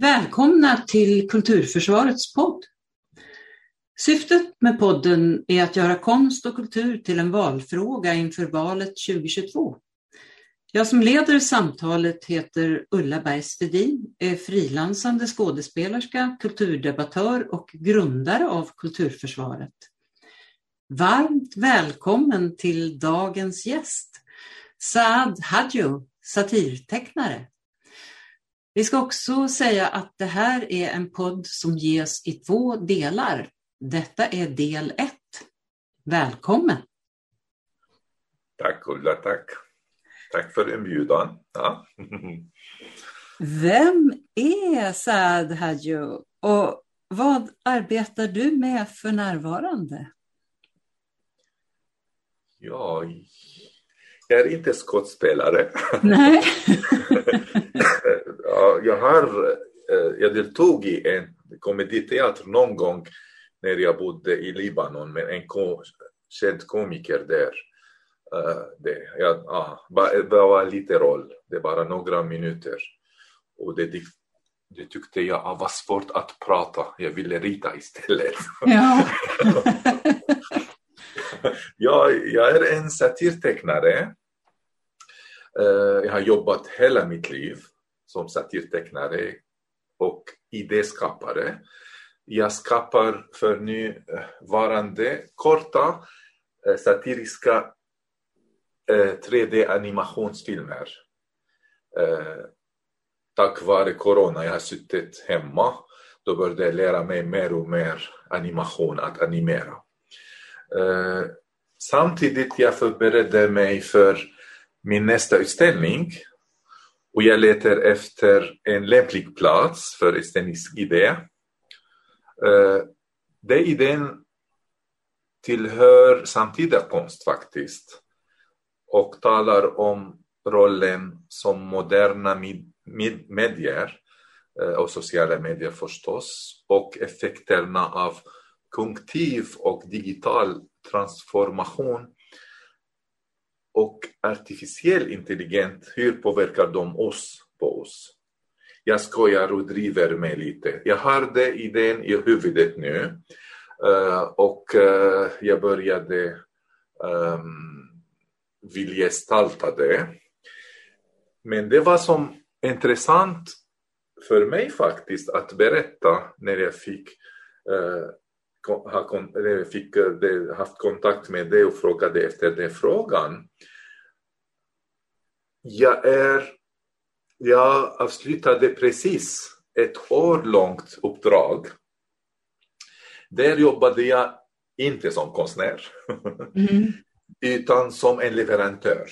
Välkomna till Kulturförsvarets podd. Syftet med podden är att göra konst och kultur till en valfråga inför valet 2022. Jag som leder samtalet heter Ulla Bergstedin, är frilansande skådespelerska, kulturdebattör och grundare av Kulturförsvaret. Varmt välkommen till dagens gäst, Saad Hadjo, satirtecknare. Vi ska också säga att det här är en podd som ges i två delar. Detta är del ett. Välkommen! Tack Ulla, tack. Tack för inbjudan. Ja. Vem är Saad Hadjo och vad arbetar du med för närvarande? Ja, jag är inte skådespelare. Nej. ja, jag, har, eh, jag deltog i en komediteater någon gång när jag bodde i Libanon med en känd komiker där. Uh, det, ja, ja, det var lite roll, det bara några minuter. Och det, det tyckte jag var svårt att prata, jag ville rita istället. Ja. ja, jag är en satirtecknare. Eh, jag har jobbat hela mitt liv som satirtecknare och idéskapare. Jag skapar för nuvarande korta eh, satiriska eh, 3D-animationsfilmer. Tack vare corona, jag har suttit hemma, då började jag lära mig mer och mer animation, att animera. Samtidigt jag förberedde mig för min nästa utställning och jag letar efter en lämplig plats för estetisk idé. Uh, eh, den idén tillhör samtida konst faktiskt och talar om rollen som moderna med medier eh, och sociala medier förstås och effekterna av kognitiv och digital transformation och artificiell intelligens, hur påverkar de oss på oss? Jag skojar och driver mig lite. Jag har den idén i huvudet nu eh, och eh, jag började ehm, um, vill gestalta det. Men det var som intressant för mig faktiskt att berätta när jag fick uh, fick haft kontakt med dig och frågade efter den frågan. Jag, är, jag avslutade precis ett år långt uppdrag. Där jobbade jag inte som konstnär, mm. utan som en leverantör.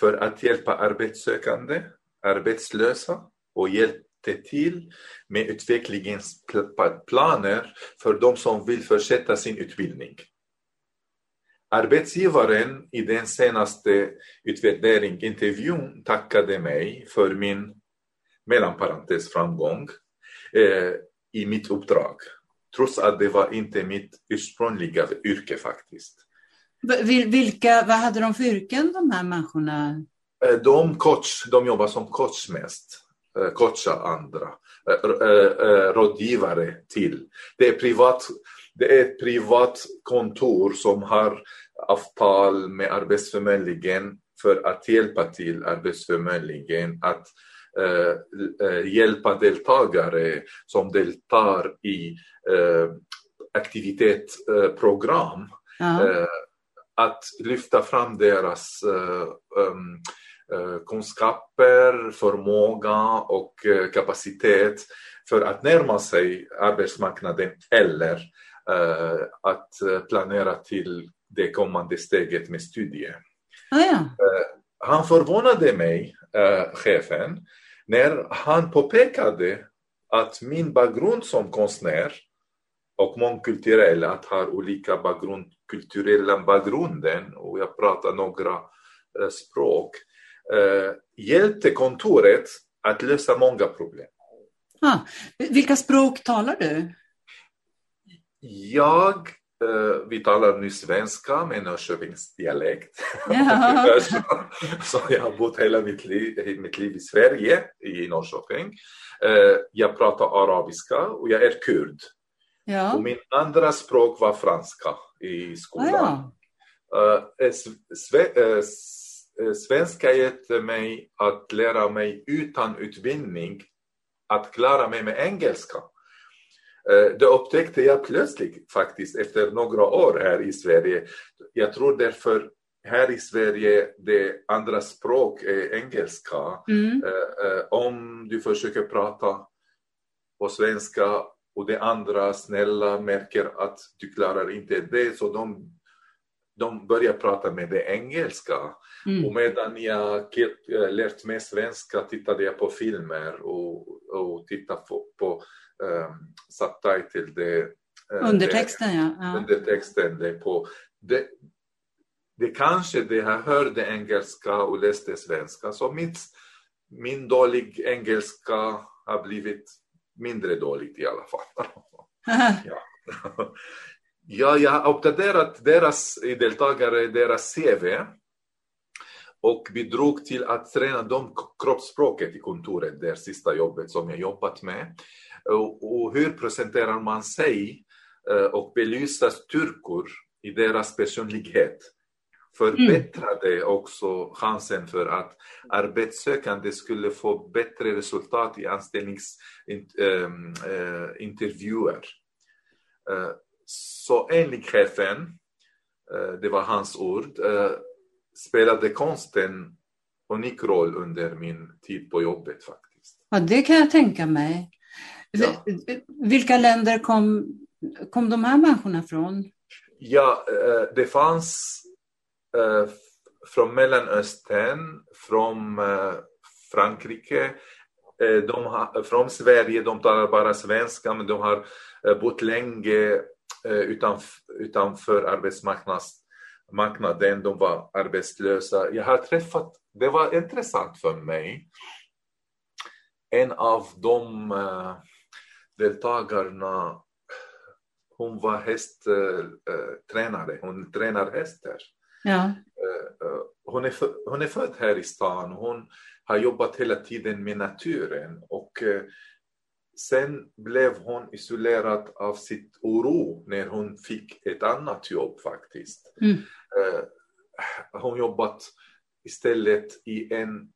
För att hjälpa arbetssökande, arbetslösa och hjälp till med utvecklingsplaner för de som vill fortsätta sin utbildning. Arbetsgivaren i den senaste utvärdering, intervjun tackade mig för min mellanparentes framgång eh, i mitt uppdrag. Trots att det var inte mitt ursprungliga yrke faktiskt. Vilka, vad hade de för yrken de här människorna? Eh, de, coach, de jobbar som coach mest. Eh, coacha andra, eh, eh, rådgivare till. Det är, privat, det är ett privat kontor som har avtal med Arbetsförmedlingen för att hjälpa till Arbetsförmedlingen att hjälpa deltagare som deltar i aktivitetsprogram ja. att lyfta fram deras kunskaper, förmåga och eh, kapacitet för att närma sig arbetsmarknaden eller eh, att planera till det kommande steget med studier. Ah, ja. Han förvånade mig, chefen, när han påpekade att min bakgrund som konstnär och mångkulturell, att ha olika bakgrund, kulturella bakgrunden och jag pratar några språk, eh, hjälpte kontoret att lösa många problem. Ah, vilka språk talar du? Jag Uh, vi talar nu svenska med Norrköpingsdialekt. Ja. så jag har bott hela mitt liv, mitt liv i Sverige, i Norrköping. Uh, jag pratar arabiska och jag är kurd. Ja. Och min andra språk var franska i skolan. Ja. Uh, sve, uh, svenska hjälpte mig att lära mig utan utbildning att klara mig med engelska. Uh, det upptäckte jag plötsligt faktiskt efter några år här i Sverige. Jag tror därför här i Sverige det andra språk är engelska. Mm. om du försöker prata på svenska och det andra snälla märker att du klarar inte det så de, de börjar prata med det engelska. Mm. Och medan jag lärt mig svenska tittade jag på filmer och, och tittade på, på um, subtitle. Det, uh, Undertexten det, ja. ja. Undertexten det på. Det, det kanske det jag hörde engelska och läste svenska så mitt, min dålig engelska har blivit mindre dåligt i alla fall. ja. ja, jag har uppdaterat deras deltagare, deras CV och bidrog till att träna dem kroppsspråket i kontoret, det sista jobbet som jag jobbat med. Och, hur presenterar man sig och belysa styrkor i deras personlighet förbättrade också chansen för att arbetssökande skulle få bättre resultat i anställningsintervjuer. Så enligt chefen, det var hans ord, spelade konsten unik roll under min tid på jobbet faktiskt. Ja, det kan jag tänka mig. Ja. Vilka länder kom, kom de här människorna från? Ja, det fanns från Mellanöstern, från Frankrike, de har, från Sverige, de talar bara svenska men de har bott länge utanf, utanför arbetsmarknaden, de var arbetslösa. Jag har träffat, det var intressant för mig, en av de deltagarna, hon var hästtränare, hon tränar hästar. Ja. Hon, är för, hon är född här i stan. Hon har jobbat hela tiden med naturen. Och sen blev hon isolerad av sitt oro när hon fick ett annat jobb faktiskt. Mm. Hon jobbat istället i en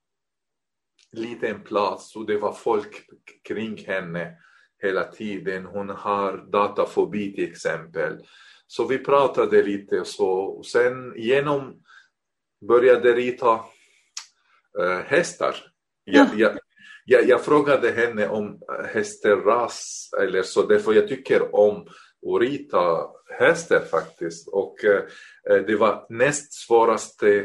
liten plats och det var folk kring henne hela tiden. Hon har datafobi till exempel. Så vi pratade lite så. Och sen genom började rita äh, hästar. Jag, jag, jag, jag, frågade henne om hästras eller så, därför jag tycker om att rita hästar faktiskt. Och äh, det var näst svåraste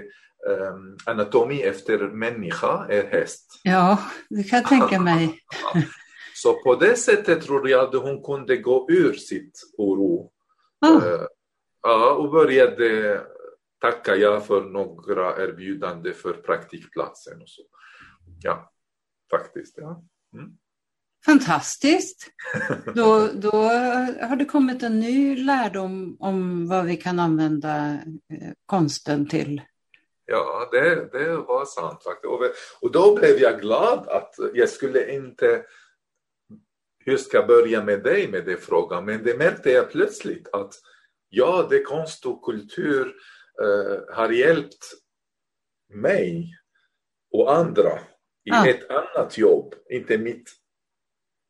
äh, anatomi efter människa är häst. Ja, det kan jag tänka mig. så på det sättet tror jag att hon kunde gå ur sitt oro Ah. Ja, och började tacka ja för några erbjudanden för praktikplatsen och så. Ja, faktiskt. Ja. Mm. Fantastiskt! Då, då har det kommit en ny lärdom om vad vi kan använda konsten till. Ja, det, det var sant faktiskt. Och, då blev jag glad att jag skulle inte hur ska jag börja med dig med den frågan? Men det märkte jag plötsligt att ja, det konst och kultur uh, har hjälpt mig och andra i Ah. ett annat jobb, inte mitt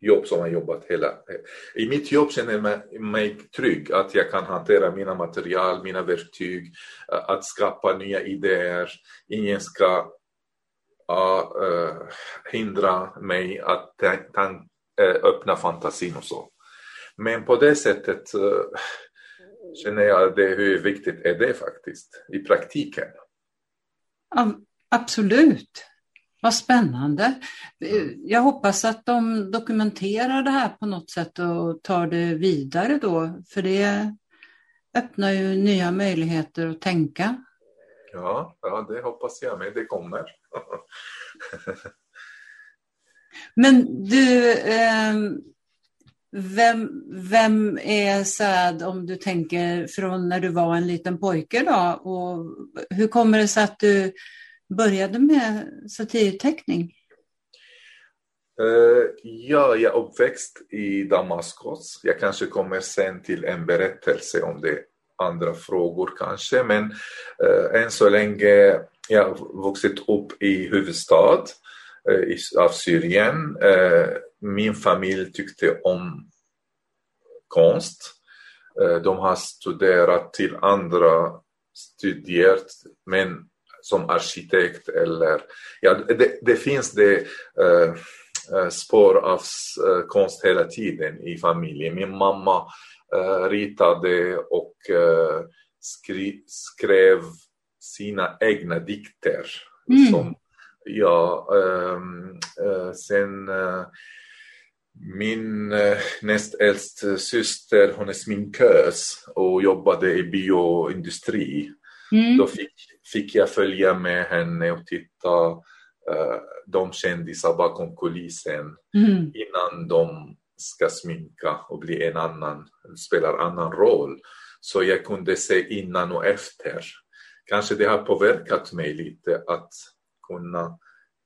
jobb som jag jobbat hela... I mitt jobb känner jag mig, trygg att jag kan hantera mina material, mina verktyg, uh, att skapa nya idéer. Ingen ska uh, hindra mig att tan- öppna fantasin och så. Men på det sättet uh, känner jag det, hur viktigt är det faktiskt i praktiken. Absolut. Vad spännande. Jag hoppas att de dokumenterar det här på något sätt och tar det vidare då, för det öppnar ju nya möjligheter att tänka. Ja, ja det hoppas jag med. Det kommer. Men du, eh, vem, vem är Sad om du tänker från när du var en liten pojke då? Och hur kommer det sig att du började med satirteckning? Uh, ja, jag är uppväxt i Damaskus. Jag kanske kommer sen till en berättelse om det andra frågor kanske, men uh, än så länge jag har vuxit upp i huvudstad uh, av Syrien. min familj tyckte om konst. de har studerat till andra studier, men som arkitekt eller ja, det, det finns det Eh, spår av eh, konst hela tiden i familjen. Min mamma eh, ritade och skri, skrev sina egna dikter. Mm. Som, ja, um, sen min näst äldst syster, hon är sminkös och jobbade i bioindustri. Mm. Då fick, fick jag följa med henne och titta uh, de kändisar bakom kulissen mm. innan de ska sminka och bli en annan, spelar annan roll. Så jag kunde se innan och efter. Kanske det har påverkat mig lite att kunna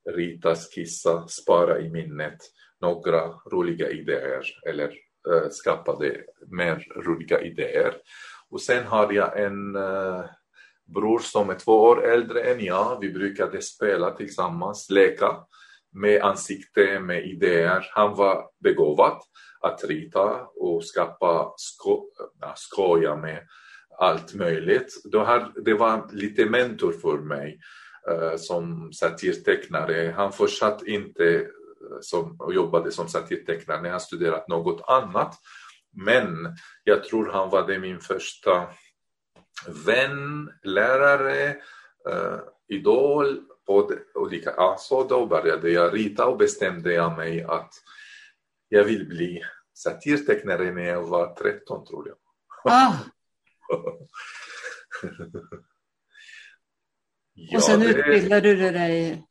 rita, skissa, spara i minnet några roliga idéer eller uh, skapade mer roliga idéer. Och sen har jag en uh, bror som är två år äldre än jag. Vi brukade spela tillsammans, leka med ansikte, med idéer. Han var begåvad att rita och skapa, sko skoja med allt möjligt. det var lite mentor för mig eh, som satirtecknare. Han fortsatte inte eh, som, och jobbade som satirtecknare när han studerat något annat. Men jag tror han var det min första vän, lärare, uh, idol på olika... Ja, så då började jag rita och bestämde jag mig att jag vill bli satirtecknare när jag var 13 tror jag. Ah. ja, och sen det... utbildade du dig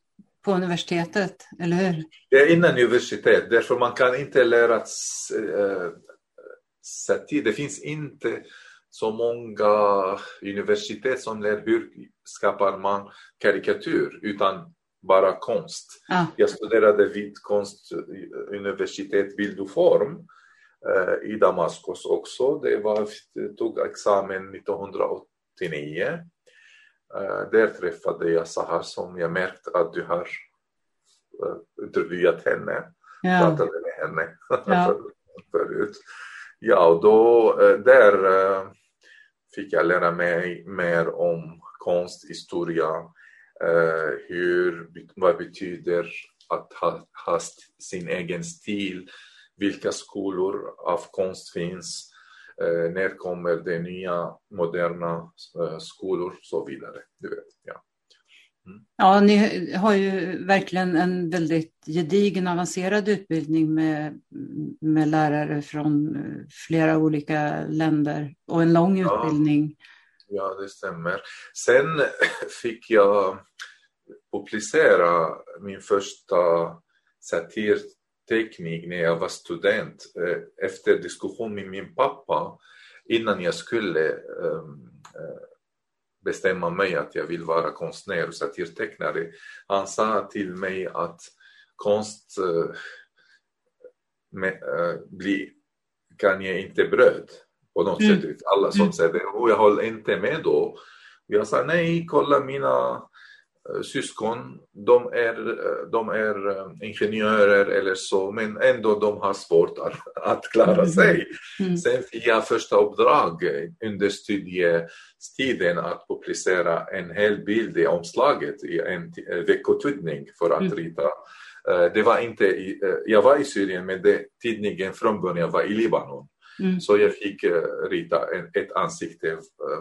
på universitetet, eller hur? Det är innan universitet, därför man kan inte lära äh, satir. Det finns inte så många universitet som lär hur skapar man karikatyr utan bara konst. Ah. Jag studerade vid konstuniversitet bild och form eh, i Damaskus också. Det var, tog examen 1989. Eh, där träffade jag Sahar som jag märkt att du har eh, intervjuat henne, ja. pratade med henne ja. förut. Ja, och då eh, där eh, fick jag lära mig mer om konsthistoria, eh, hur, vad betyder att ha, ha sin egen stil, vilka skolor av konst finns, eh, när kommer det nya moderna eh, skolor och så vidare. Du vet, ja. Mm. Ja, ni har ju verkligen en väldigt gedigen avancerad utbildning med, med lärare från flera olika länder och en lång ja. utbildning. Ja, det stämmer. Sen fick jag publicera min första satirteknik när jag var student eh, efter diskussion med min pappa innan jag skulle eh, bestämma mig att jag vill vara konstnär och satirtecknare. Han sa till mig att konst äh, med, äh, bli, kan ge inte bröd på något mm. sätt. Alla som mm. säger det och jag håller inte med då. Jag sa nej, kolla mina Eh, syskon, de är, eh, de är eh, ingenjörer eller så, men ändå de har svårt att, att klara mm. sig. Mm. Sen fick jag första uppdrag under studietiden att publicera en hel bild i omslaget i en veckotidning för att mm. rita. Det var inte i, jag var i Syrien men det, tidningen från början var i Libanon. Mm. Så jag fick rita ett ansikte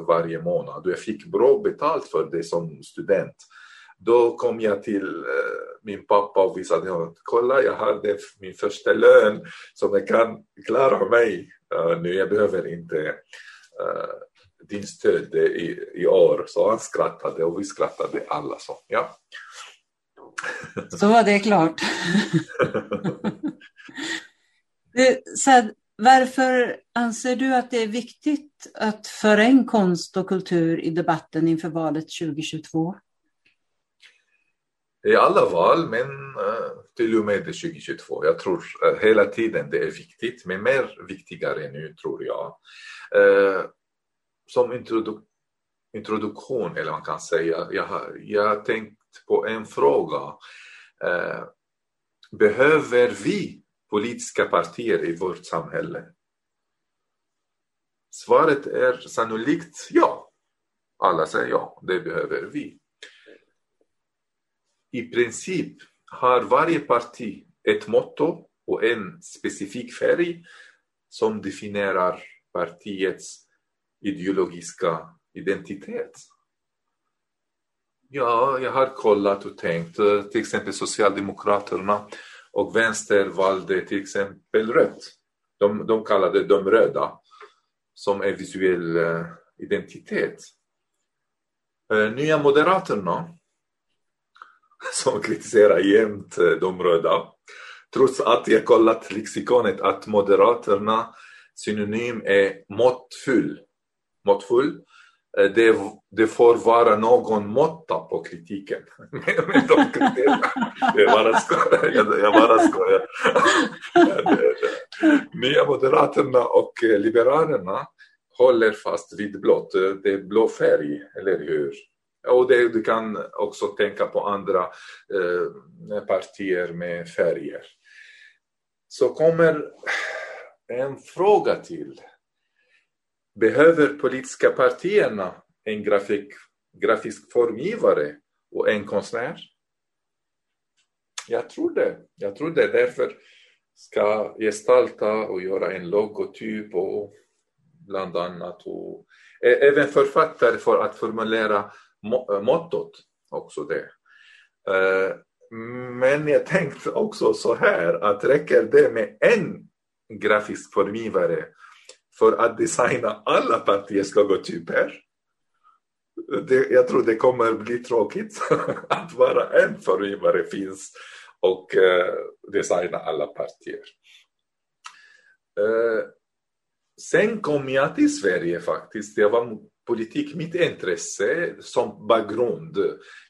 varje månad och jag fick bra betalt för det som student. Då kom jag till eh, min pappa och visade honom, kolla jag hade min första lön som jag kan klara mig eh, nu, jag behöver inte eh, din stöd i, i år. Så han skrattade och vi skrattade alla. Så, ja. så var det klart. så varför anser du att det är viktigt att föra in konst och kultur i debatten inför valet 2022? I alla val, men eh, till och med 2022. Jag tror eh, hela tiden det är viktigt, men mer viktigare nu tror jag. Eh, som introdu introduktion, eller man kan säga, jag har, jag har tänkt på en fråga. behöver vi politiska partier i vårt samhälle? Svaret är sannolikt ja. Alla säger ja, det behöver vi. I princip har varje parti ett motto och en specifik färg som definierar partiets ideologiska identitet. Ja, jag har kollat och tänkt, eh, till exempel Socialdemokraterna och Vänster valde till exempel rött. De, de kallade dem röda som en visuell eh, identitet. Eh, Nya Moderaterna som kritiserar jämt eh, de röda. Trots att jag kollat lexikonet att Moderaterna synonym är måttfull. Måttfull. Eh, det, det får vara någon måtta på kritiken. Men de. Jag bara skojar. Jag bara skojar. Nya Moderaterna och eh, Liberalerna håller fast vid blått. Det är blå färg, eller hur? Och det, du kan också tänka på andra eh, partier med färger. Så kommer en fråga till. Behöver politiska partierna en grafik, grafisk formgivare och en konstnär? Jag tror det. Jag tror det. Därför ska gestalta och göra en logotyp och bland annat. Och eh, även författare för att formulera Eh, mottot också det. Eh, men jag tänkte också så här att räcker det med en grafisk formgivare för att designa alla partiers logotyper? Det, jag tror det kommer bli tråkigt att bara en formgivare finns och eh, designa alla partier. Sen kom jag till Sverige faktiskt. Jag var politik mitt intresse som bakgrund.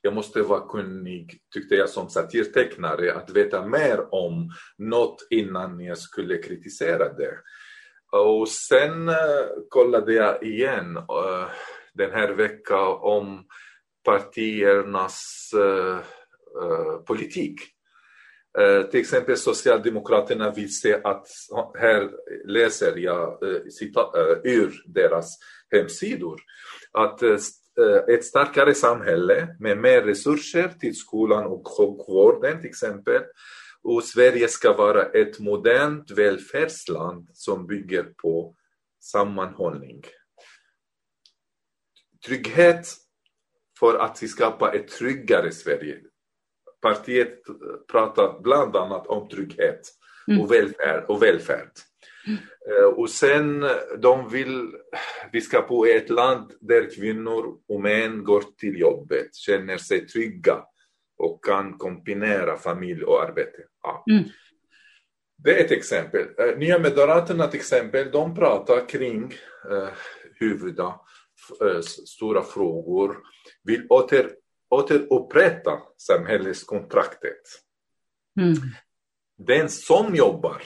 Jag måste vara kunnig, tyckte jag som satirtecknare, att veta mer om något innan jag skulle kritisera det. Och sen eh, kollade jag igen uh, den här veckan om partiernas uh, politik. till exempel Socialdemokraterna vill se att, här läser jag ur deras hemsidor, att ett starkare samhälle med mer resurser till skolan och sjukvården till exempel och Sverige ska vara ett modernt välfärdsland som bygger på sammanhållning. Trygghet för att vi skapa ett tryggare Sverige. Partiet pratar bland annat om trygghet mm. och välfärd. Och, välfärd. Mm. och sen de vill, vi ska i ett land där kvinnor och män går till jobbet, känner sig trygga och kan kombinera familj och arbete. Ja. Mm. Det är ett exempel. Eh, Nya Moderaterna till exempel, de pratar kring eh, huvudda eh, stora frågor, vill åter, återupprätta samhällskontraktet. Mm. Den som jobbar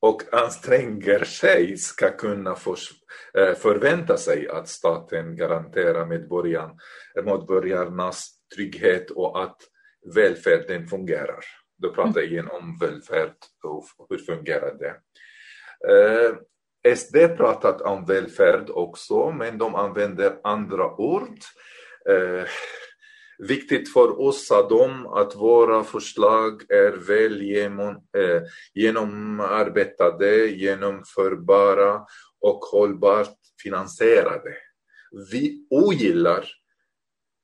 och anstränger sig ska kunna för, eh, förvänta sig att staten garanterar medborgarnas trygghet och att välfärden fungerar. Då pratar jag igen om välfärd och hur fungerar det. Eh, SD pratat om välfärd också, men de använder andra ord. Eh, viktigt för oss de att våra förslag är väl eh, genomarbetade, genomförbara och hållbart finansierade. Vi ogillar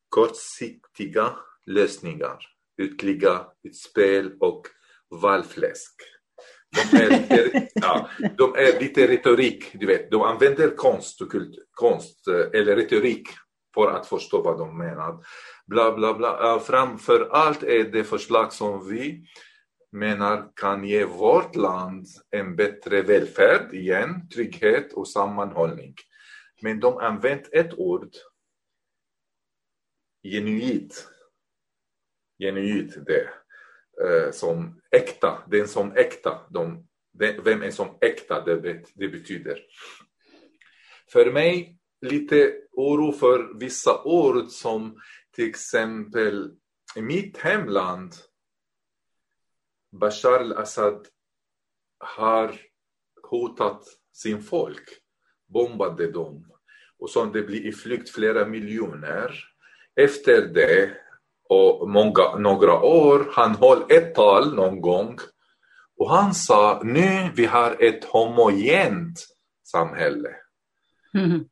kortsiktiga lösningar, ytliga utspel och valfläsk. De är, ja, de är lite retorik, du vet. De använder konst, och kult, konst eh, eller retorik för att förstå vad de menar. Bla, bla, bla. Framför allt är det förslag som vi menar kan ge vårt land en bättre välfärd igen, trygghet och sammanhållning. Men de använt ett ord, genuint. Genuint det. Eh, som äkta, den som äkta. De, vem är som äkta, det, det betyder. För mig lite oro för vissa ord som till exempel i mitt hemland Bashar al-Assad har hotat sin folk, bombade dem och som det blir i flykt flera miljoner. Efter det och många, några år, han höll ett tal någon gång och han sa nu vi har ett homogent samhälle. Mm.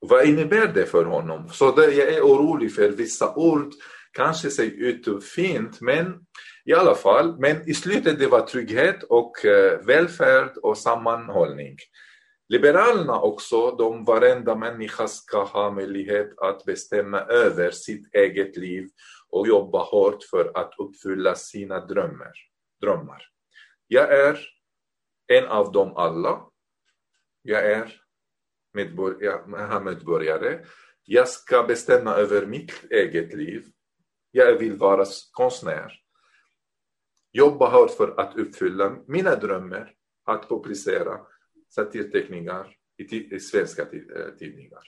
Vad innebär det för honom? Så det, jag är orolig för vissa ord kanske ser ut fint men i alla fall, men i slutet det var trygghet och eh, välfärd och sammanhållning. Liberalerna också, de varenda människa ska ha möjlighet att bestämma över sitt eget liv och jobba hårt för att uppfylla sina drömmar. drömmar. Jag är en av dem alla. Jag är medborgare. Jag ska bestämma över mitt eget liv. Jag vill vara konstnär. Jobba hårt för att uppfylla mina drömmar att publicera satirteckningar i, i svenska eh, tidningar.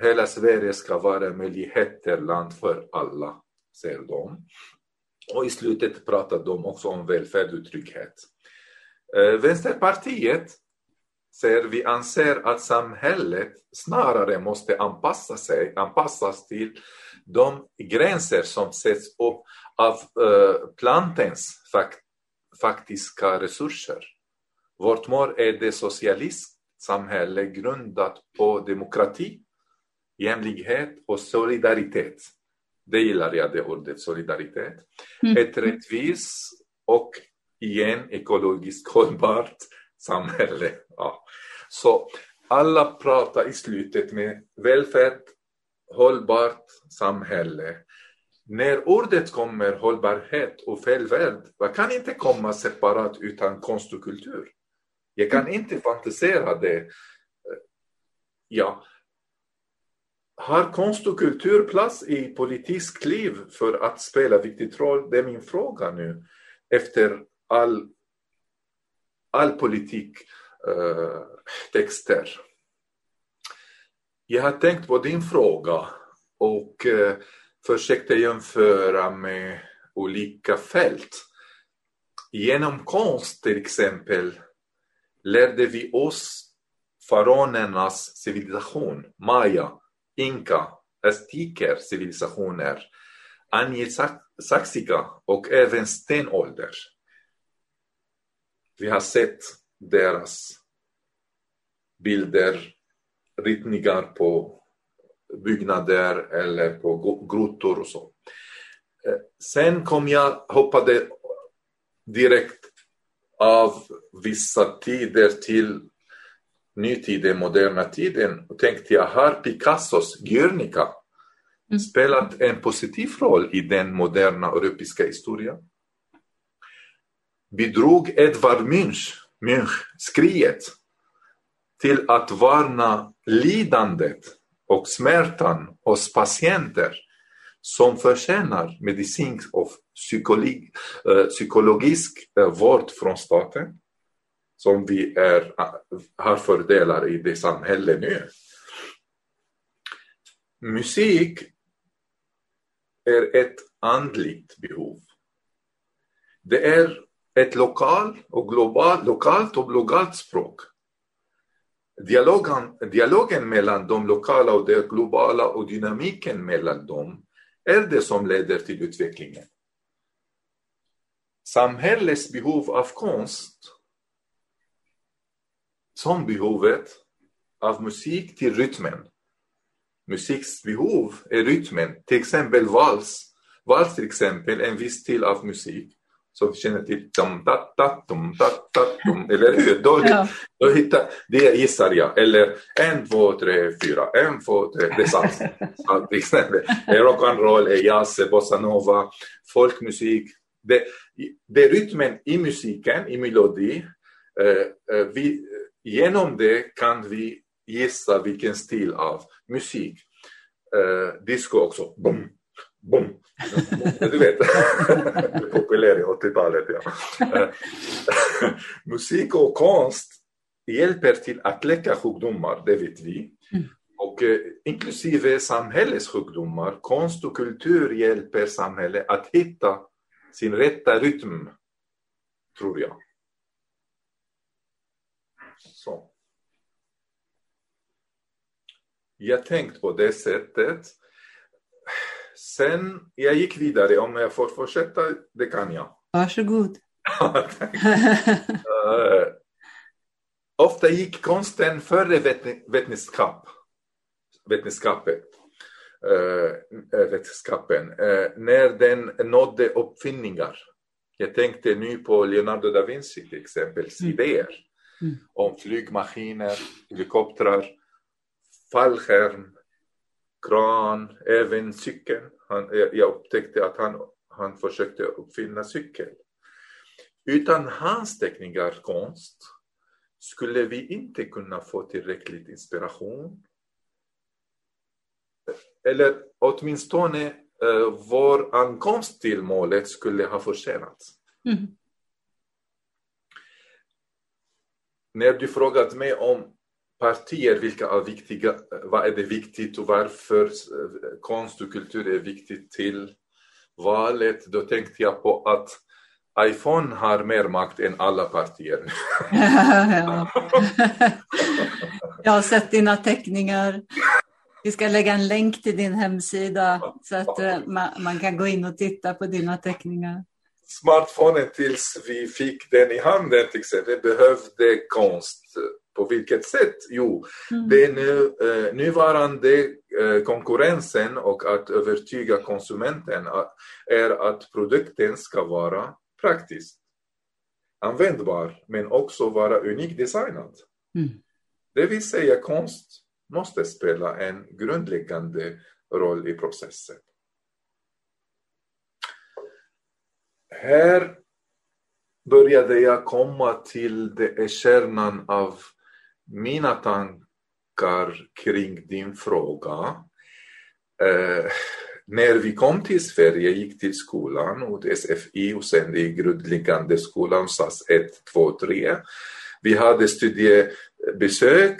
Hela Sverige ska vara möjligheterland för alla, säger de. Och i slutet pratar de också om välfärd och trygghet. Eh, Vänsterpartiet säger vi anser att samhället snarare måste anpassa sig, anpassas till de gränser som sätts upp av eh, plantens fakt, faktiska resurser. Vårt mål är det socialistiskt samhälle grundat på demokrati, jämlikhet och solidaritet. Det gillar jag, det ordet, solidaritet. Mm. Ett rättvist och igen ekologiskt hållbart samhälle. Ja. Så alla pratar i slutet med välfärd, hållbart samhälle. När ordet kommer, hållbarhet och välfärd, det kan inte komma separat utan konst och kultur. Jag kan inte fantisera det. Ja. Har konst och kultur plats i politiskt liv för att spela viktig roll? Det är min fråga nu. Efter all, all politik Eh, texter. Jag har tänkt på din fråga och eh, försökte jämföra med olika fält. Genom konst till exempel lärde vi oss faraonernas civilisation, maya, inka, azteker civilisationer, angelsaxiska och även stenålder. Vi har sett deras bilder, ritningar på byggnader eller på grottor och så. Eh, sen kom jag, hoppade direkt av vissa tider till nytiden, moderna tiden och tänkte jag, har Picassos Guernica mm. spelat en positiv roll i den moderna europeiska historien? Bidrog Edvard Munch, Munch skriet till att varna lidandet och smärtan hos patienter som förtjänar medicinsk och psykolog, eh, psykologisk eh, vård från staten som vi är, eh, har fördelar i det samhälle nu. Musik är ett andligt behov. Det är ett lokal och global, lokalt och globalt språk. Dialogen, dialogen mellan de lokala och det globala och dynamiken mellan dem är det som leder till utvecklingen. Samhällets behov av konst som behovet av musik till rytmen. Musiks behov är rytmen, till exempel vals. Vals till exempel, en viss stil av musik som känner till. Dum, da, da, dum, da, da, dum, eller hur? Då, ja. då hittar, det gissar jag. Eller en, två, tre, fyra. En, två, tre. Det är exempel. Rock'n'roll, jazz, bossa nova, folkmusik, det, det är rytmen i musiken, i melodi. Vi, genom det kan vi gissa vilken stil av musik. disco också. Boom, boom. Du vet, populär i 80-talet. Ja. Musik och konst hjälper till att läka sjukdomar, det vet vi. Mm. Och eh, inklusive samhällssjukdomar, konst och kultur hjälper samhället att hitta sin rätta rytm, tror jag. Så. Jag tänkte på det sättet. Sen, jag gick vidare, om jag får fortsätta, det kan jag. Varsågod. uh, ofta gick konsten före vetenskap vetenskapet, äh, vetenskapen äh, när den nådde uppfinningar. Jag tänkte nu på Leonardo da Vinci till exempel, mm. idéer mm. om flygmaskiner, helikoptrar, fallskärm, kran, även cykeln. Han, jag upptäckte att han, han försökte uppfinna cykel. Utan hans teckningar, konst, skulle vi inte kunna få tillräckligt inspiration eller åtminstone eh, vår ankomst till målet skulle ha försenats. Mm. När du frågat mig om partier, vilka är viktiga, vad är det viktigt och varför eh, konst och kultur är viktigt till valet, då tänkte jag på att iPhone har mer makt än alla partier. jag har sett dina teckningar. Vi ska lägga en länk till din hemsida så att eh, man, kan gå in och titta på dina teckningar. Smartphonen tills vi fick den i handen till exempel behövde konst. På vilket sätt? Jo, mm. det nu, eh, nuvarande eh, konkurrensen och att övertyga konsumenten är att produkten ska vara praktisk, användbar men också vara unikt designad. Mm. Det vill säga konst måste spela en grundläggande roll i processen. Här började jag komma till det kärnan av mina tankar kring din fråga. Eh, när vi kom till Sverige, gick till skolan, och SFI och sen i grundläggande skolan, SAS 1, 2, 3. Vi hade studiebesök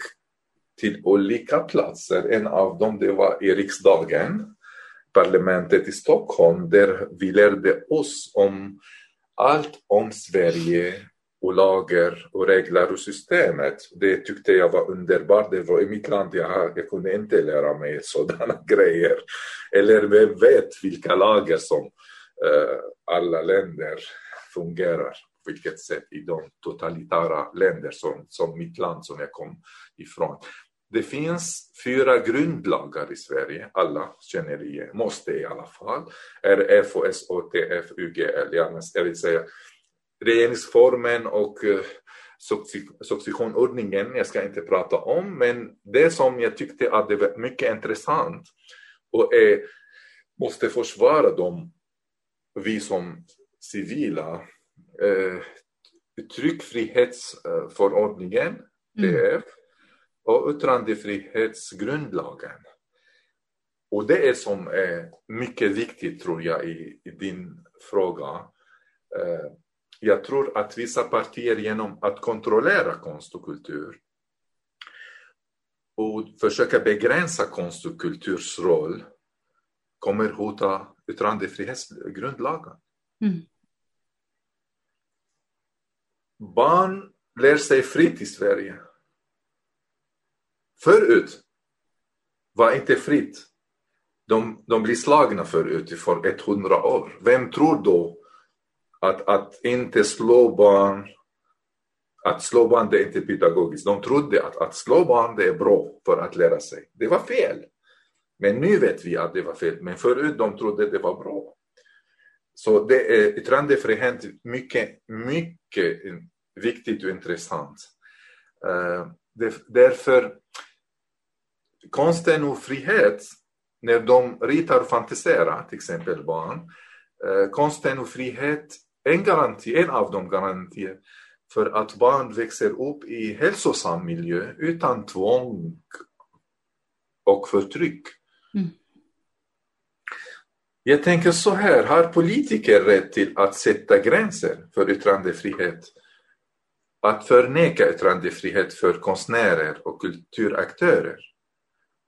till olika platser. En av dem det var i riksdagen, parlamentet i Stockholm, där vi lärde oss om allt om Sverige och lagar och regler och systemet. Det tyckte jag var underbart. Det var i mitt land, jag, jag kunde inte lära mig sådana grejer. Eller vem vet vilka lagar som eh, alla länder fungerar på vilket sätt i de totalitära länder som, som mitt land som jag kom ifrån. Det finns fyra grundlagar i Sverige, alla känner igen, måste i alla fall. RF, OS, OTF, UGL, jag vill säga regeringsformen och uh, successionordningen, jag ska inte prata om, men det som jag tyckte att det var mycket intressant och är, måste försvara dem, vi som civila, eh, tryckfrihetsförordningen, TF, mm och yttrandefrihetsgrundlagen. Och det är som är mycket viktigt tror jag i, i din fråga. Eh, jag tror att vissa partier genom att kontrollera konst och kultur och försöka begränsa konst och kulturs roll kommer hota yttrandefrihetsgrundlagen. Mm. Barn lär sig fritt i Sverige. Förut var inte fritt. De, de blir slagna förut för 100 år. Vem tror då att, att inte slå barn, att slå barn det är inte pedagogiskt. De trodde att, att slå barn det är bra för att lära sig. Det var fel. Men nu vet vi att det var fel. Men förut de trodde det var bra. Så det är yttrandefrihet mycket, mycket viktigt och intressant. Eh, därför konsten och frihet, när de ritar och fantiserar, till exempel barn, eh, konsten och frihet, en, garanti, en av de garantier för att barn växer upp i hälsosam miljö utan tvång och förtryck. Mm. Jag tänker så här, har politiker rätt till att sätta gränser för yttrandefrihet? Att förneka yttrandefrihet för konstnärer och kulturaktörer?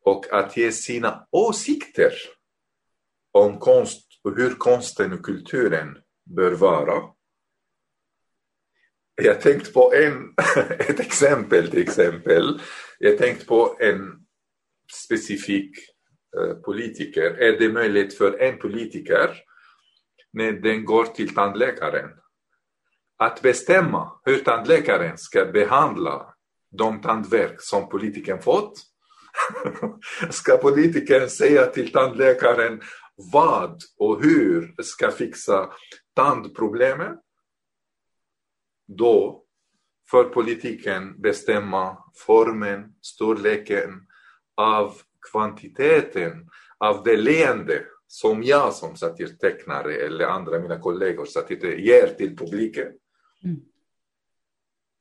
Och att ge sina åsikter om konst och hur konsten och kulturen bör vara? Jag tänkte på en, ett exempel till exempel. Jag tänkte på en specifik Eh, politiker är det möjligt för en politiker när den går till tandläkaren att bestämma hur tandläkaren ska behandla de tandverk som politikern fått. ska politikern säga till tandläkaren vad och hur ska fixa tandproblemet? Då får politiken bestämma formen, storleken av kvantiteten av det leende som jag som satirtecknare eller andra mina kollegor satirtecknare ger till publiken. Mm.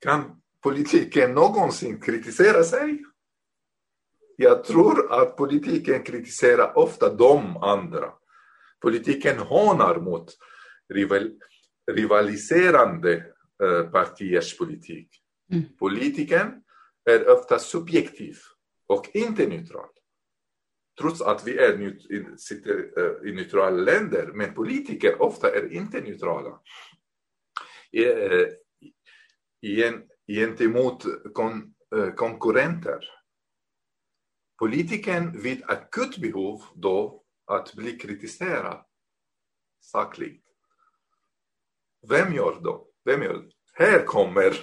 Kan politiken någonsin kritisera sig? Jag tror att politiken kritiserar ofta de andra. Politiken hånar mot rival, rivaliserande eh, partiers politik. Mm. Politiken är ofta subjektiv och inte neutral trots att vi är, sitter eh, i neutrala länder, men politiker ofta är inte neutrala. Eh, gentemot kon, konkurrenter. Politiken vid akut behov då att bli kritiserad sakligt. Vem gör då? Vem gör? Här kommer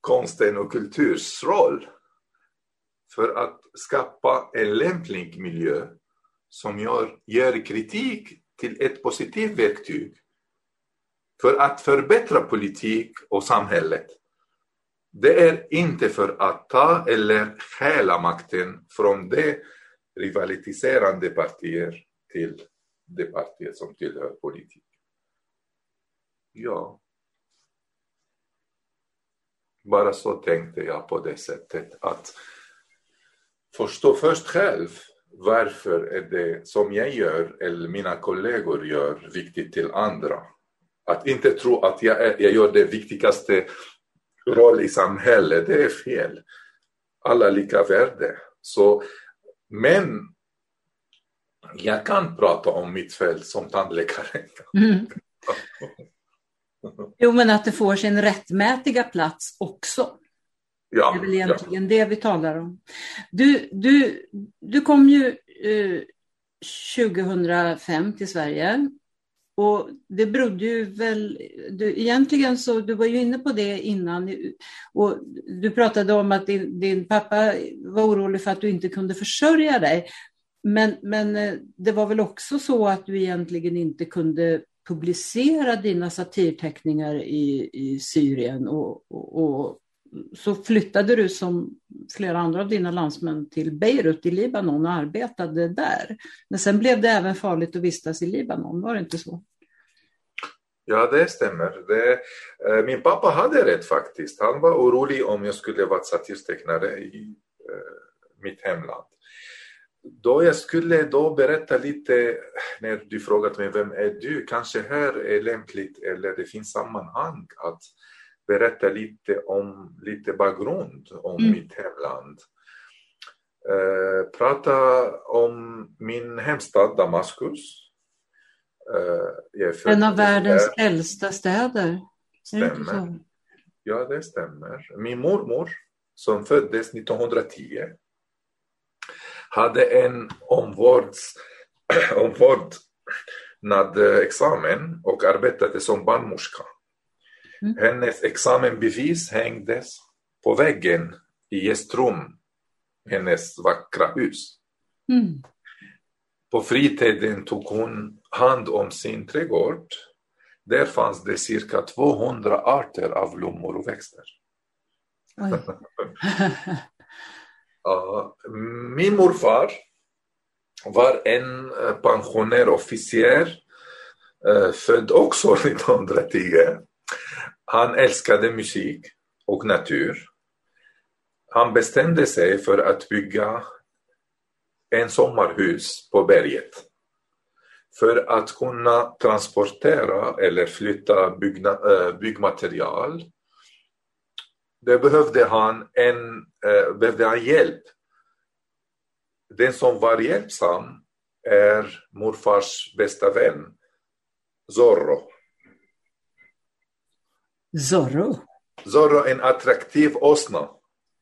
konsten och kulturs roll för att skapa en lämplig miljö som gör, gör kritik till ett positivt verktyg för att förbättra politik och samhället. Det är inte för att ta eller stjäla makten från de rivaliserande partier till det partier som tillhör politik. Ja. Bara så tänkte jag på det sättet att förstå först själv varför är det som jag gör eller mina kollegor gör viktigt till andra. Att inte tro att jag, är, jag gör det viktigaste roll i samhället, det är fel. Alla lika värde. Så, men jag kan prata om mitt fält som tandläkare. Mm. Jo, men att det får sin rättmätiga plats också. Ja, det är väl egentligen ja. det vi talar om. Du, du, du kom ju eh, 2005 till Sverige. Och det berodde ju väl, du, egentligen så, du var ju inne på det innan och du pratade om att din, din pappa var orolig för att du inte kunde försörja dig. Men, men eh, det var väl också så att du egentligen inte kunde publicera dina satirteckningar i, i Syrien och, och, och så flyttade du som flera andra av dina landsmän till Beirut i Libanon och arbetade där. Men sen blev det även farligt att vistas i Libanon, var det inte så? Ja, det stämmer. Det, eh, min pappa hade rätt faktiskt. Han var orolig om jag skulle vara satirtecknare i eh, mitt hemland. Då jag skulle då berätta lite, när du frågat mig vem är du, kanske här är lämpligt eller det finns sammanhang att berätta lite om lite bakgrund om mm. mitt hemland. Eh, prata om min hemstad Damaskus. Eh, en av världens där. äldsta städer. Stämmer. Ja, det stämmer. Min mormor som föddes 1910 hade en omvårds, omvårdnad examen och arbetade som barnmorska. Mm. Hennes examenbevis hängdes på väggen i gästrum, hennes vackra hus. Mm. På fritiden tog hon hand om sin trädgård. Där fanns det cirka 200 arter av blommor och växter. Min morfar var en pensionär officer eh, född också 1910. Han älskade musik och natur. Han bestämde sig för att bygga en sommarhus på berget. För att kunna transportera eller flytta byggna, eh, byggmaterial det behövde han, en, eh, behövde han hjälp. Den som var hjälpsam är morfars bästa vän, Zorro. Zorro? Zorro, en attraktiv åsna.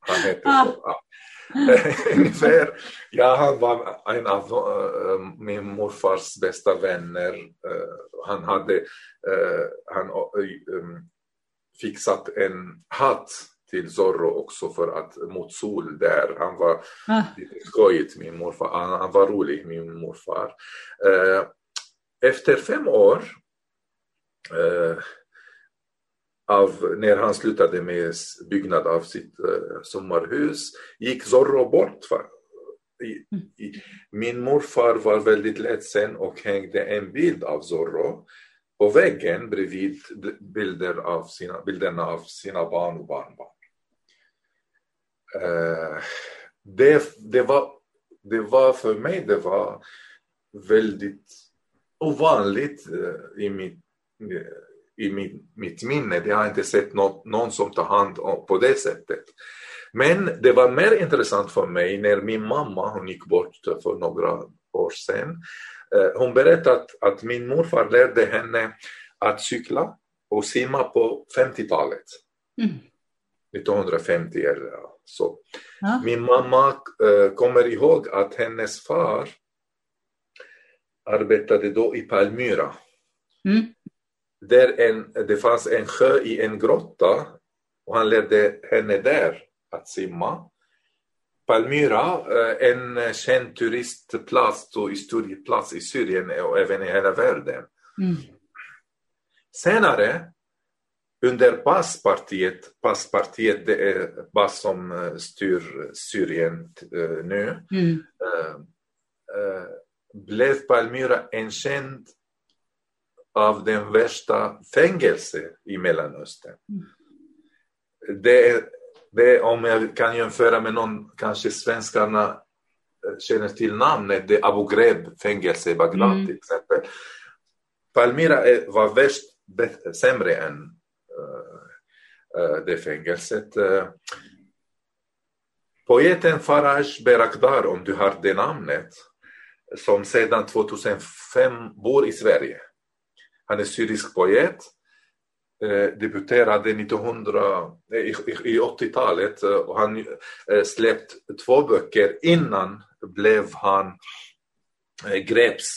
Han hette ah. så. Ungefär. Ja, han var en av uh, min morfars bästa vänner. Uh, han hade uh, han, um, fixat en hatt till Zorro också för att mot sol där. Han var ah. lite skojigt, min morfar. Han, han, var rolig, min morfar. efter fem år av, när han slutade med byggnad av sitt eh, sommarhus gick Zorro bort. I, min morfar var väldigt ledsen och hängde en bild av Zorro på väggen bredvid bilder av sina, bilderna av sina barn och barnbarn. Eh, det, det, var, det var för mig det var väldigt ovanligt eh, i mitt i min, mitt minne. Det har inte sett något, någon som tar hand om på det sättet. Men det var mer intressant för mig när min mamma, hon gick bort för några år sedan. Eh, hon berättade att, att min morfar lärde henne att cykla och simma på 50-talet. Mm. 1950 eller så. Ja. Min mamma äh, kommer ihåg att hennes far arbetade då i Palmyra. Mm där en, det fanns en sjö i en grotta och han ledde henne där att simma. Palmyra, eh, en känd turistplats och historieplats i Syrien och även i hela världen. Mm. Senare, under Baaspartiet, Baaspartiet det är Baas som eh, styr Syrien eh, nu, mm. blev Palmyra en känd av den värsta fängelse i Mellanöstern. Mm. Det, det, om jag kan jämföra med någon, kanske svenskarna eh, känner till namnet, det är Abu Ghraib fängelse i Bagdad mm. till exempel. Palmyra var värst, sämre än uh, det fängelset. Poeten Faraj Berakdar, om du har det namnet, som sedan 2005 bor i Sverige. Han är syrisk poet. Eh, debuterade 1900, eh, i, i 80-talet eh, och han eh, släppt två böcker. Innan blev han greps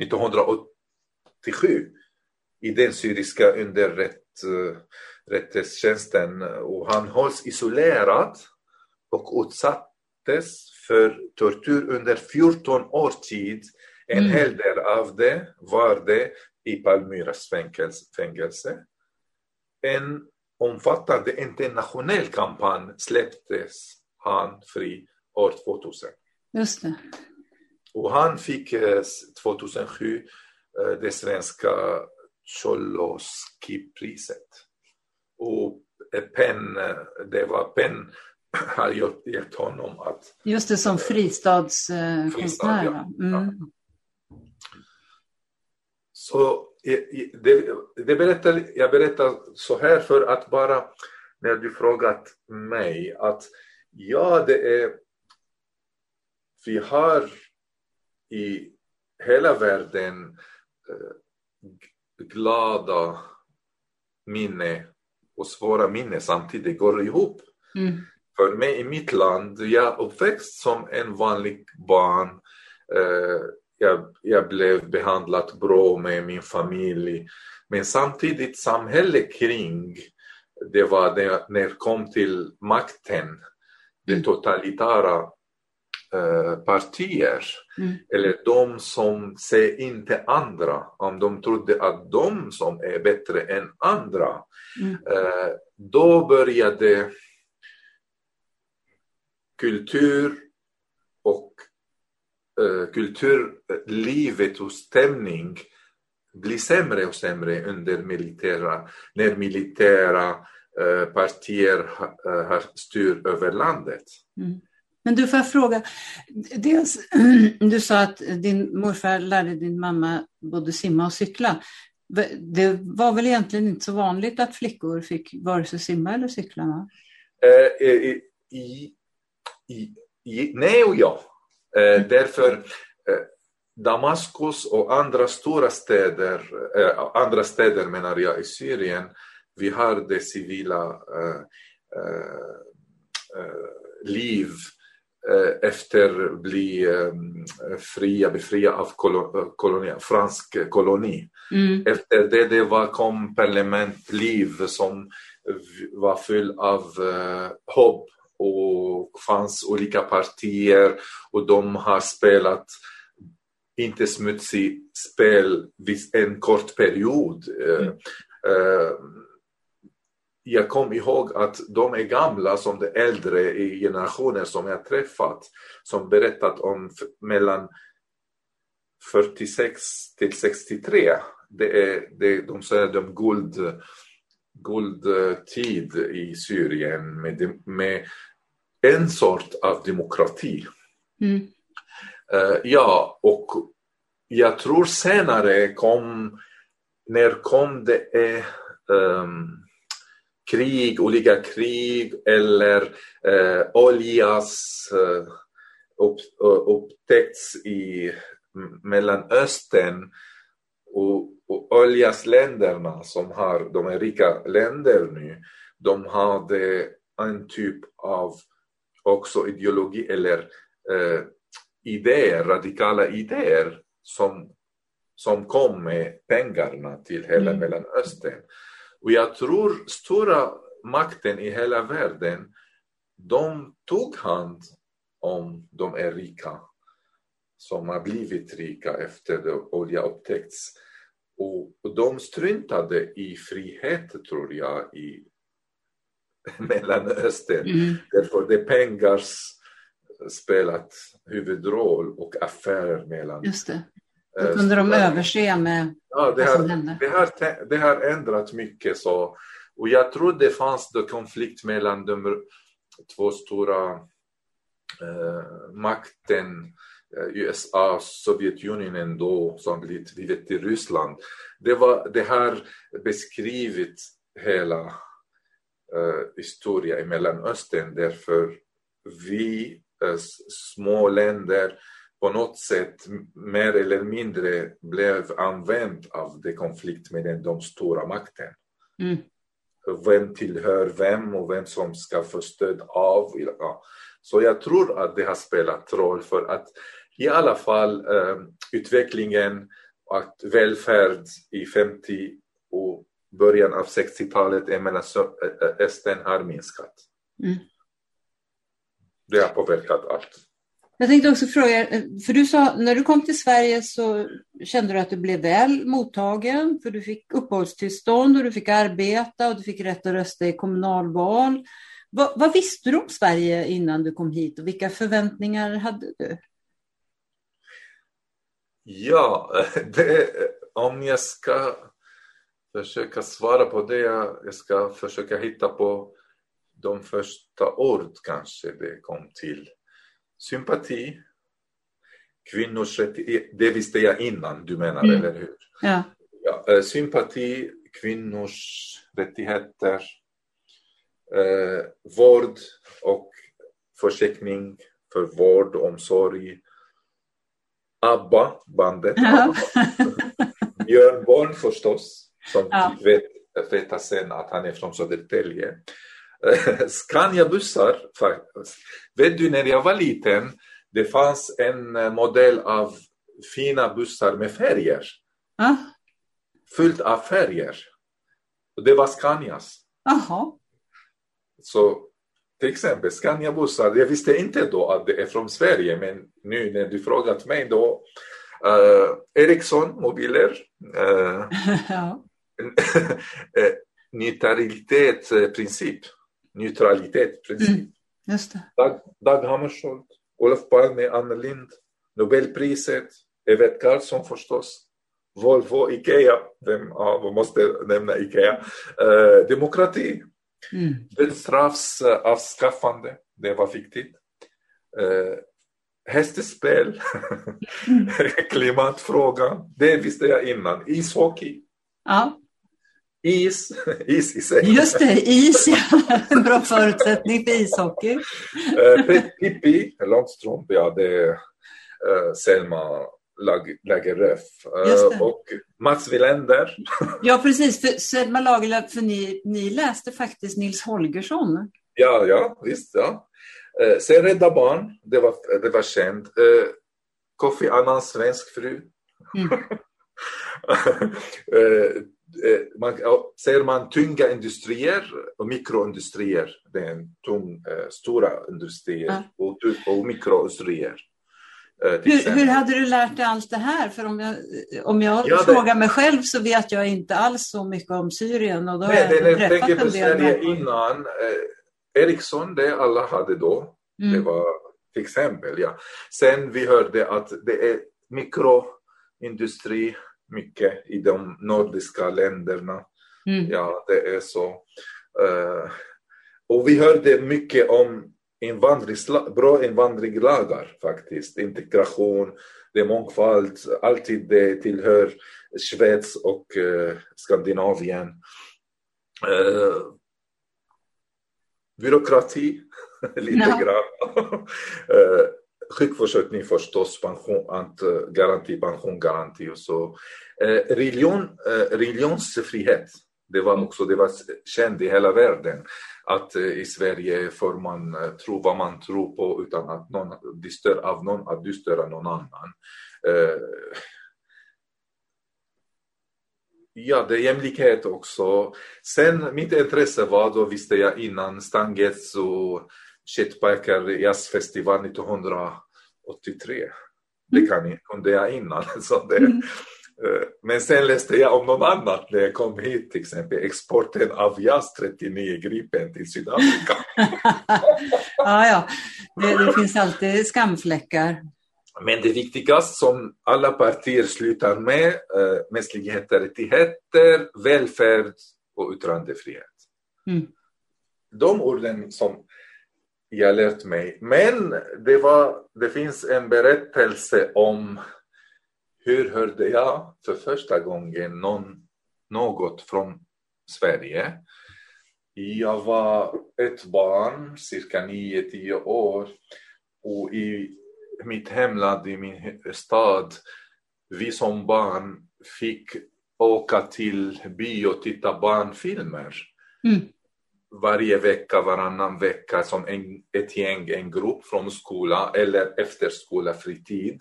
1987 i den syriska underrättelsetjänsten och han hålls isolerad och utsattes för tortyr under 14 års tid. En mm. hel del av det var det i Palmyras fängelse. En omfattande internationell kampanj släpptes han fri år 2000. Just det. Och han fick 2007 eh, eh, det svenska Tjoloski-priset. Och PEN, det var PEN har gett honom att... Just det, som fristadskonstnär. Fristad, ja. Mm. Så det, det berättar, jag berättar så här för att bara när du frågat mig att ja, det är vi har i hela världen eh, glada minne och svåra minne samtidigt går ihop. Mm. För mig i mitt land, jag uppväxt som en vanlig barn. Jag, jag blev behandlad bra med min familj. Men samtidigt samhället kring, det var det, när det kom till makten, de mm. totalitära eh, partier, mm. eller de som ser inte andra, om de trodde att de som är bättre än andra, mm. eh, då började kultur och kulturlivet och stämning bli sämre och sämre under militära, när militära eh, partier har, styr över landet. Mm. Men du, får jag fråga, dels, du sa att din morfar lärde din mamma både simma och cykla. Det var väl egentligen inte så vanligt att flickor fick vare sig simma eller cykla? Va? Eh, i, i, i, nej och ja. Mm. Därför eh, Damaskus och andra stora städer, eh, andra städer menar jag i Syrien, vi har det civila eh, eh, liv efter att bli fria, befria av koloni, fransk koloni. Mm. Efter det, det var, kom parlamentliv som var full av hopp och fanns olika partier och de har spelat inte smutsig spel vid en kort period. Mm. Uh, jag kom ihåg att de är gamla som de äldre i generationer som jag träffat som berättat om mellan 46 till 63. Det är, det, de säger de guld, guldtid i Syrien med, med en sort av demokrati. Mm. Uh, ja, och jag tror senare kom, när kom det um, krig, olika krig eller uh, oljas uh, upp, uh, upptäckts i Mellanöstern och, och oljasländerna som har, de är rika länder nu, de hade en typ av också ideologi eller eh, idéer, radikala idéer som, som kom med pengarna till hela mm. Mellanöstern. Och jag tror stora makten i hela världen, de tog hand om de är rika som har blivit rika efter att olja upptäckts. Och de struntade i frihet, tror jag, i Mellanöstern. Mm. Därför det pengars spelat huvudroll och affärer mellan... Just det. Då kunde de överse med ja, det vad som hände. Det har, det har ändrat mycket. Så, och jag tror det fanns då konflikt mellan de två stora eh, makten eh, USA, Sovjetunionen då som blivit Ryssland. Det, var, det har beskrivit hela eh, historia i Mellanöstern därför vi eh, små länder på något sätt mer eller mindre blev använd av det konflikt med de stora makten. Mm. Vem tillhör vem och vem som ska få stöd av. Så jag tror att det har spelat roll för att i alla fall eh, utvecklingen att välfärd i 50 och början av 60-talet i Mellanöstern har minskat. Mm. Det har påverkat allt. Jag tänkte också fråga, för du sa när du kom till Sverige så kände du att du blev väl mottagen, för du fick uppehållstillstånd och du fick arbeta och du fick rätt att rösta i kommunalval. Vad, vad visste du om Sverige innan du kom hit och vilka förväntningar hade du? Ja, det, om jag ska försöka svara på det, jag ska försöka hitta på de första ord kanske det kom till sympati, kvinnors rättigheter, det visste jag innan du menar, mm. eller hur? Ja. ja. Eh, sympati, kvinnors rättigheter, eh, vård och försäkring för vård och omsorg. ABBA, bandet. Ja. Björn Born förstås, som ja. vet, vet sen att han är från Södertälje. Scania-bussar, vet du när jag var liten, det fanns en eh, modell av fina bussar med färger. Ah. Fullt av färger. Och det var Scanias. Aha. Så till exempel Scania-bussar, jag visste inte då att det är från Sverige, men nu när du frågat mig då, uh, Ericsson mobiler, uh, ja. Neutralitetsprincip neutralitetsprincip. Mm, just det. Dag, Dag Hammarskjöld, Olof Palme, Anna Lind, Nobelpriset, Evert Karlsson förstås. Volvo, Ikea, vem ja, måste nämna Ikea. Uh, demokrati, mm. dödsstraffs avskaffande, det var viktigt. Uh, hästspel, mm. klimatfrågan, det visste jag innan. Ishockey. Ja. Is, is i sig. Just det, is ja. En bra förutsättning för ishockey. uh, Pippi Långstrump, ja det är uh, Selma Lagerlöf uh, och Mats Wilander. ja precis, för Selma Lagerlöf, för ni, ni läste faktiskt Nils Holgersson. Ja, ja visst. Ja. Sen Rädda Barn, det var, det var känt. Uh, Kofi Annans svensk fru. Mm. Eh, man, ser man tunga industrier och mikroindustrier, det är en tung, eh, stora industrier ja. och, och mikroindustrier. Eh, hur, hur, hade du lärt dig allt det här? För om jag, om jag ja, frågar mig själv så vet jag inte alls så mycket om Syrien. Och då nej, det, jag tänker på Sverige innan. Eh, Ericsson, det alla hade då. Mm. Det var till exempel. Ja. Sen vi hörde att det är mikroindustri mycket i de nordiska länderna. Mm. Ja, det är så. Uh, och vi hörde mycket om bra invandringslagar faktiskt. Integration, det är mångfald, alltid det tillhör Schweiz och uh, Skandinavien. Uh, byråkrati, lite no. grann sjukförsäkring förstås, pension, eh, garanti, pensiongaranti och så. Eh, religion, eh, religionsfrihet, det var också det var känt i hela världen att eh, i Sverige får man eh, tro vad man tror på utan att någon distur, av någon att du stör någon annan. Ja, det är jämlikhet också. Sen mitt intresse var, då visste jag innan, Stangets och Shitbiker jazzfestival 1983. Det mm. kan, kunde jag innan. Så det, mm. Eh, men sen läste jag om något annat när jag kom hit, till exempel exporten av JAS 39 Gripen till Sydafrika. ja, ja. Det, det, finns alltid skamfläckar. Men det viktigaste som alla partier slutar med, äh, mänskliga rättigheter, välfärd och yttrandefrihet. Mm. De orden som jag lärt mig. Men det, var, det finns en berättelse om hur hörde jag för första gången någon, något från Sverige. Jag var ett barn, cirka 9-10 år och i mitt hemland, i min stad, vi som barn fick åka till bio och titta barnfilmer. Mm varje vecka, varannan vecka som en, ett gäng, en grupp från skola eller efterskola, fritid.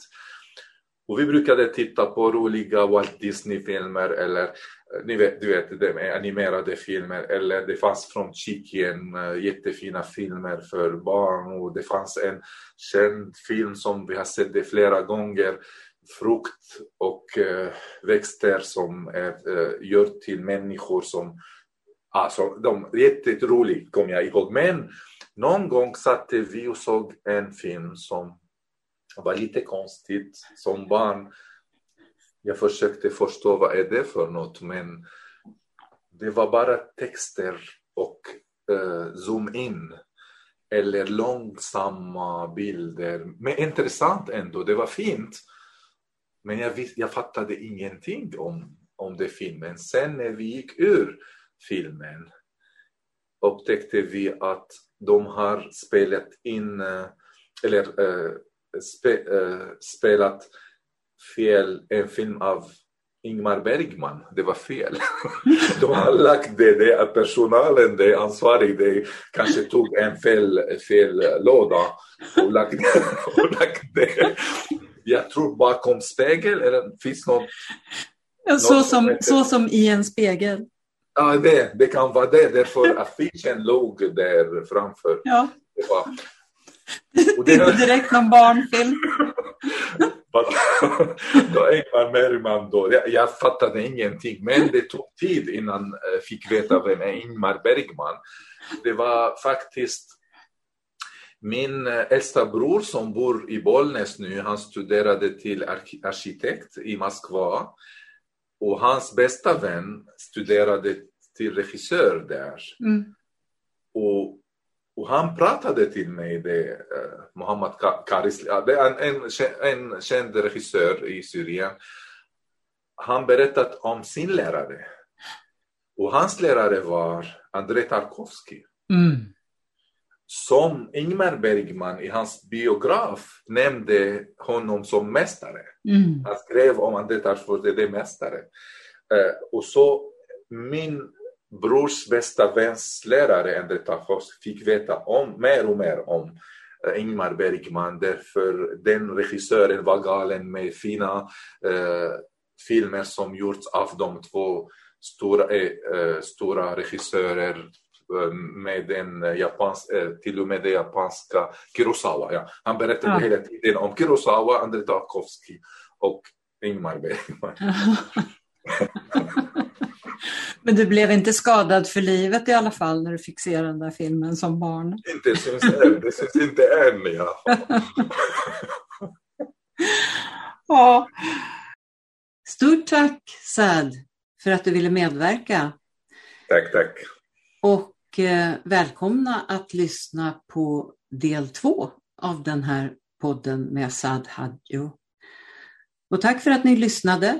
Och vi brukade titta på roliga Walt Disney-filmer eller eh, ni vet, du vet, de animerade filmer eller det fanns från Tjeckien eh, jättefina filmer för barn och det fanns en känd film som vi har sett det flera gånger frukt och eh, växter som är gör gjort till människor som Alltså, de, jätteroligt kommer jag ihåg. Men någon gång satte vi och såg en film som var lite konstigt som barn. Jag försökte förstå vad är det för något men det var bara texter och eh, zoom in eller långsamma bilder. Men intressant ändå, det var fint. Men jag, jag fattade ingenting om, om det filmen. Sen när vi gick ur filmen upptäckte vi att de har spelat in, eh, eller äh, spe, äh, spelat fel, en film av Ingmar Bergman, det var fel. De har lagt det, det är personalen, det är ansvarig, det kanske tog en fel, fel låda och lagt, och lagt det. Jag tror bakom spegel, eller finns något... Ja, så, som, så som i en spegel. Ja, det, det kan vara det, därför affischen låg där framför. Ja. Det var, och det är inte direkt någon barnfilm. då Ingmar Bergman då, jag, jag fattade ingenting, men det tog tid innan jag fick veta vem är Ingmar Bergman. Det var faktiskt min äldsta bror som bor i Bollnäs nu, han studerade till arkitekt i Moskva och hans bästa vän studerade till regissör där. Mm. Och, och han pratade till mig, det, uh, Mohammad Karis, det är en, en, en känd regissör i Syrien. Han berättade om sin lärare. Och hans lärare var Andrei Tarkovsky. Mm. Som Ingmar Bergman i hans biograf nämnde honom som mästare. Mm. Han skrev om Andrei Tarkovsky, det är mästare. Uh, och så min brors bästa väns lärare Andrei Tarkovsky fick veta om, mer och mer om uh, Ingmar Bergman därför den regissören var galen med fina uh, filmer som gjorts av de två stora, eh, stora regissörer eh, med en japans, eh, till och med det japanska Kurosawa. Ja. Han berättade ja. hela tiden om Kurosawa, Andrei Tarkovsky och Ingmar Bergman. Men du blev inte skadad för livet i alla fall när du fick se den där filmen som barn? Inte syns än, det syns inte än i alla fall. ja. Stort tack Sad för att du ville medverka. Tack, tack. Och eh, välkomna att lyssna på del två av den här podden med Sad Hadjo. Och tack för att ni lyssnade.